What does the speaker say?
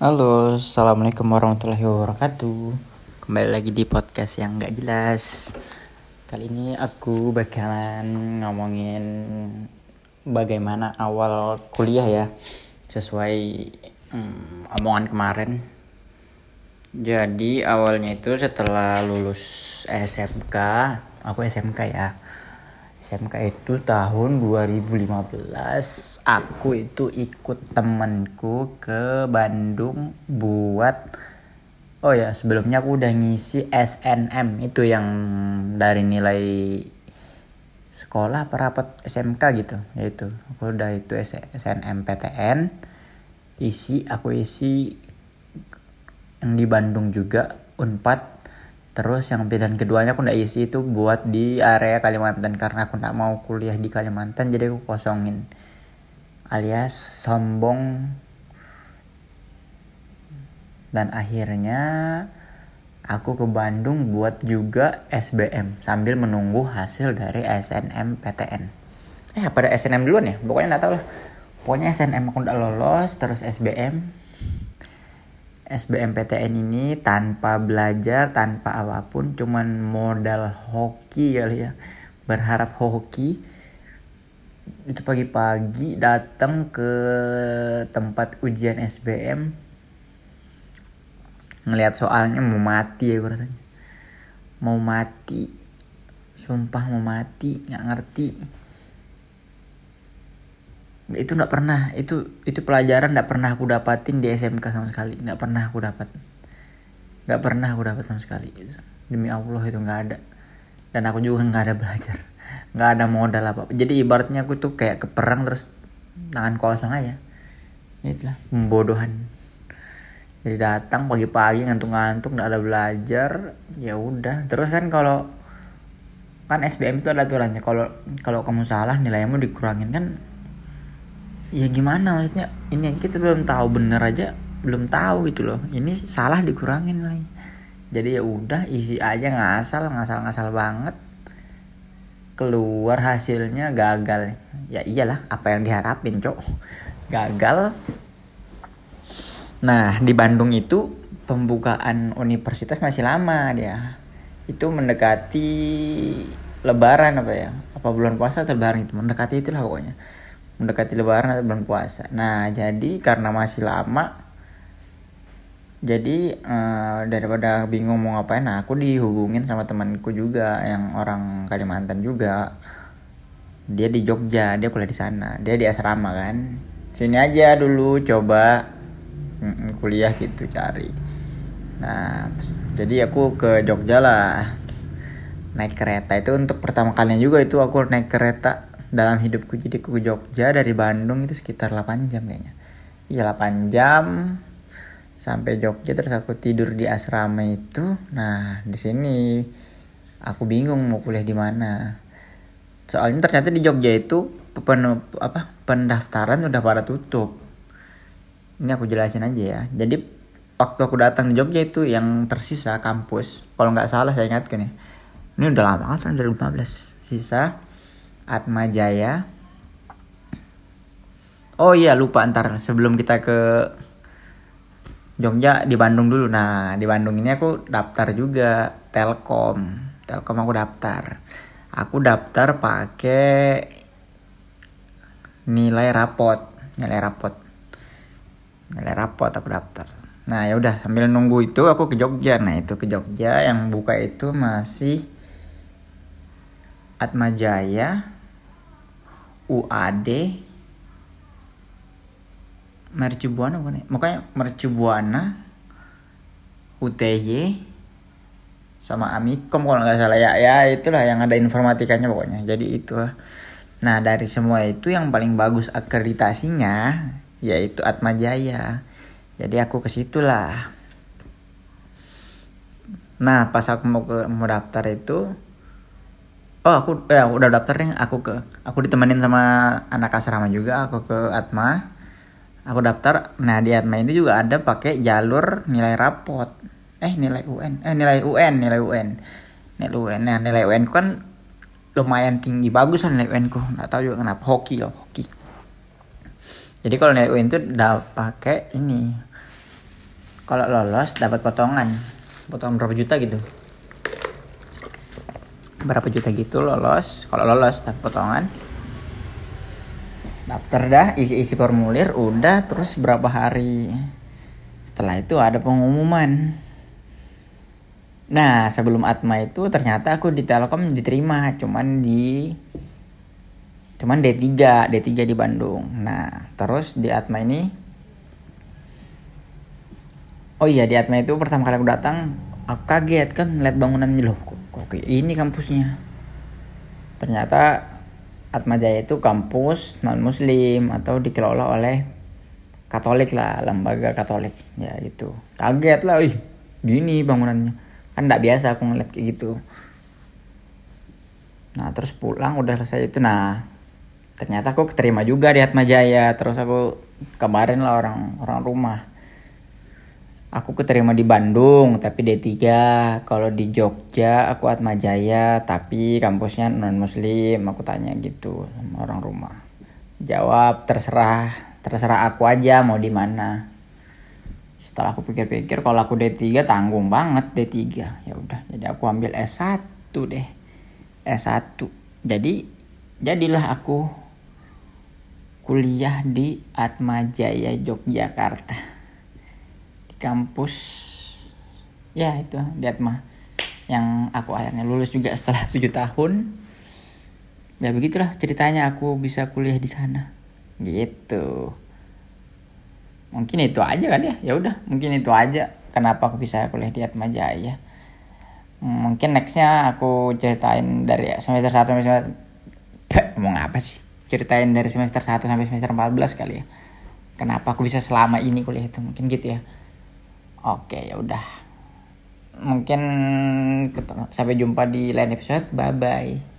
Halo, assalamualaikum warahmatullahi wabarakatuh. Kembali lagi di podcast yang gak jelas. Kali ini aku bakalan ngomongin bagaimana awal kuliah ya, sesuai hmm, omongan kemarin. Jadi awalnya itu setelah lulus SMK, aku SMK ya SMK itu tahun 2015 aku itu ikut temenku ke Bandung buat oh ya sebelumnya aku udah ngisi SNM itu yang dari nilai sekolah perapat SMK gitu yaitu aku udah itu SNMPTN isi aku isi yang di Bandung juga Unpad Terus yang pilihan keduanya aku nggak isi itu buat di area Kalimantan karena aku nggak mau kuliah di Kalimantan jadi aku kosongin. Alias sombong. Dan akhirnya aku ke Bandung buat juga SBM sambil menunggu hasil dari SNMPTN. Eh pada SNM duluan ya? Pokoknya nggak tahu lah. Pokoknya SNM aku udah lolos terus SBM SBMPTN ini tanpa belajar, tanpa apa pun, cuman modal hoki kali ya. Berharap hoki. Itu pagi-pagi datang ke tempat ujian SBM. Ngelihat soalnya mau mati ya gue rasanya. Mau mati. Sumpah mau mati, nggak ngerti itu nggak pernah. Itu itu pelajaran nggak pernah aku dapatin di SMK sama sekali. Nggak pernah aku dapat. Nggak pernah aku dapat sama sekali. Demi Allah itu nggak ada. Dan aku juga nggak ada belajar. Nggak ada modal apa. Jadi ibaratnya aku tuh kayak ke perang terus tangan kosong aja. Itulah pembodohan. Jadi datang pagi-pagi ngantuk-ngantuk nggak ada belajar ya udah. Terus kan kalau kan SBM itu ada aturannya. Kalau kalau kamu salah nilaimu dikurangin. Kan ya gimana? Maksudnya ini aja kita belum tahu bener aja belum tahu gitu loh. Ini salah dikurangin lagi jadi ya udah isi aja ngasal ngasal ngasal banget. Keluar hasilnya gagal. Ya iyalah apa yang diharapin cok? Gagal. Nah di Bandung itu pembukaan universitas masih lama dia. Itu mendekati lebaran apa ya? Apa bulan puasa atau lebaran itu? Mendekati itulah pokoknya mendekati lebaran atau bulan puasa. Nah, jadi karena masih lama jadi uh, daripada bingung mau ngapain, nah aku dihubungin sama temanku juga yang orang Kalimantan juga. Dia di Jogja, dia kuliah di sana. Dia di asrama kan. Sini aja dulu coba kuliah gitu cari. Nah, jadi aku ke Jogja lah. Naik kereta itu untuk pertama kalinya juga itu aku naik kereta dalam hidupku. Jadi ke Jogja dari Bandung itu sekitar 8 jam kayaknya. Iya 8 jam. Sampai Jogja terus aku tidur di asrama itu. Nah di sini aku bingung mau kuliah di mana. Soalnya ternyata di Jogja itu pen, apa pendaftaran udah pada tutup. Ini aku jelasin aja ya. Jadi waktu aku datang di Jogja itu yang tersisa kampus kalau nggak salah saya ingatkan ya. Ini udah lama kan 2015 sisa Atma Jaya. Oh iya lupa ntar sebelum kita ke Jogja di Bandung dulu. Nah di Bandung ini aku daftar juga Telkom. Telkom aku daftar. Aku daftar pakai nilai rapot, nilai rapot, nilai rapot aku daftar. Nah ya udah sambil nunggu itu aku ke Jogja. Nah itu ke Jogja yang buka itu masih Atma Jaya, UAD Mercubuana bukan ya? Makanya Mercubuana UTY sama Amikom kalau nggak salah ya. Ya itulah yang ada informatikanya pokoknya. Jadi itu nah dari semua itu yang paling bagus akreditasinya yaitu Atma Jaya jadi aku ke situ lah nah pas aku mau ke mau daftar itu oh aku ya udah daftar nih. Aku ke aku ditemenin sama anak asrama juga. Aku ke Atma. Aku daftar. Nah di Atma ini juga ada pakai jalur nilai rapot. Eh nilai UN eh nilai UN nilai UN nilai UN nah nilai UN kan lumayan tinggi. Bagus kan nilai UN ku. Nggak tahu juga kenapa. Hoki loh hoki. Jadi kalau nilai UN itu udah pakai ini. Kalau lolos dapat potongan. Potongan berapa juta gitu berapa juta gitu lolos. Kalau lolos dapat potongan. Daftar dah isi-isi formulir udah. Terus berapa hari? Setelah itu ada pengumuman. Nah sebelum Atma itu ternyata aku di Telkom diterima. Cuman di cuman D3 D3 di Bandung. Nah terus di Atma ini oh iya di Atma itu pertama kali aku datang aku kaget kan lihat bangunannya loh kok ini kampusnya. Ternyata Atma Jaya itu kampus non muslim atau dikelola oleh Katolik lah lembaga Katolik. Ya gitu. Kaget lah ih gini bangunannya. Kan tidak biasa aku ngeliat kayak gitu. Nah terus pulang udah selesai itu. Nah ternyata aku keterima juga di Atma Jaya. Terus aku kabarin lah orang orang rumah aku keterima di Bandung tapi D3 kalau di Jogja aku Atma Jaya tapi kampusnya non muslim aku tanya gitu sama orang rumah. Jawab terserah. Terserah aku aja mau di mana. Setelah aku pikir-pikir kalau aku D3 tanggung banget D3 ya udah jadi aku ambil S1 deh. S1 jadi jadilah aku kuliah di Atmajaya Yogyakarta kampus. Ya itu Atma yang aku akhirnya lulus juga setelah tujuh tahun. Ya begitulah ceritanya aku bisa kuliah di sana. Gitu. Mungkin itu aja kan ya? Ya udah mungkin itu aja kenapa aku bisa kuliah di Atmajaya. Mungkin nextnya aku ceritain dari semester 1 sampai semester ngomong apa sih? Ceritain dari semester 1 sampai semester 14 kali ya. Kenapa aku bisa selama ini kuliah itu? Mungkin gitu ya oke ya udah. Mungkin ketemu sampai jumpa di lain episode. Bye bye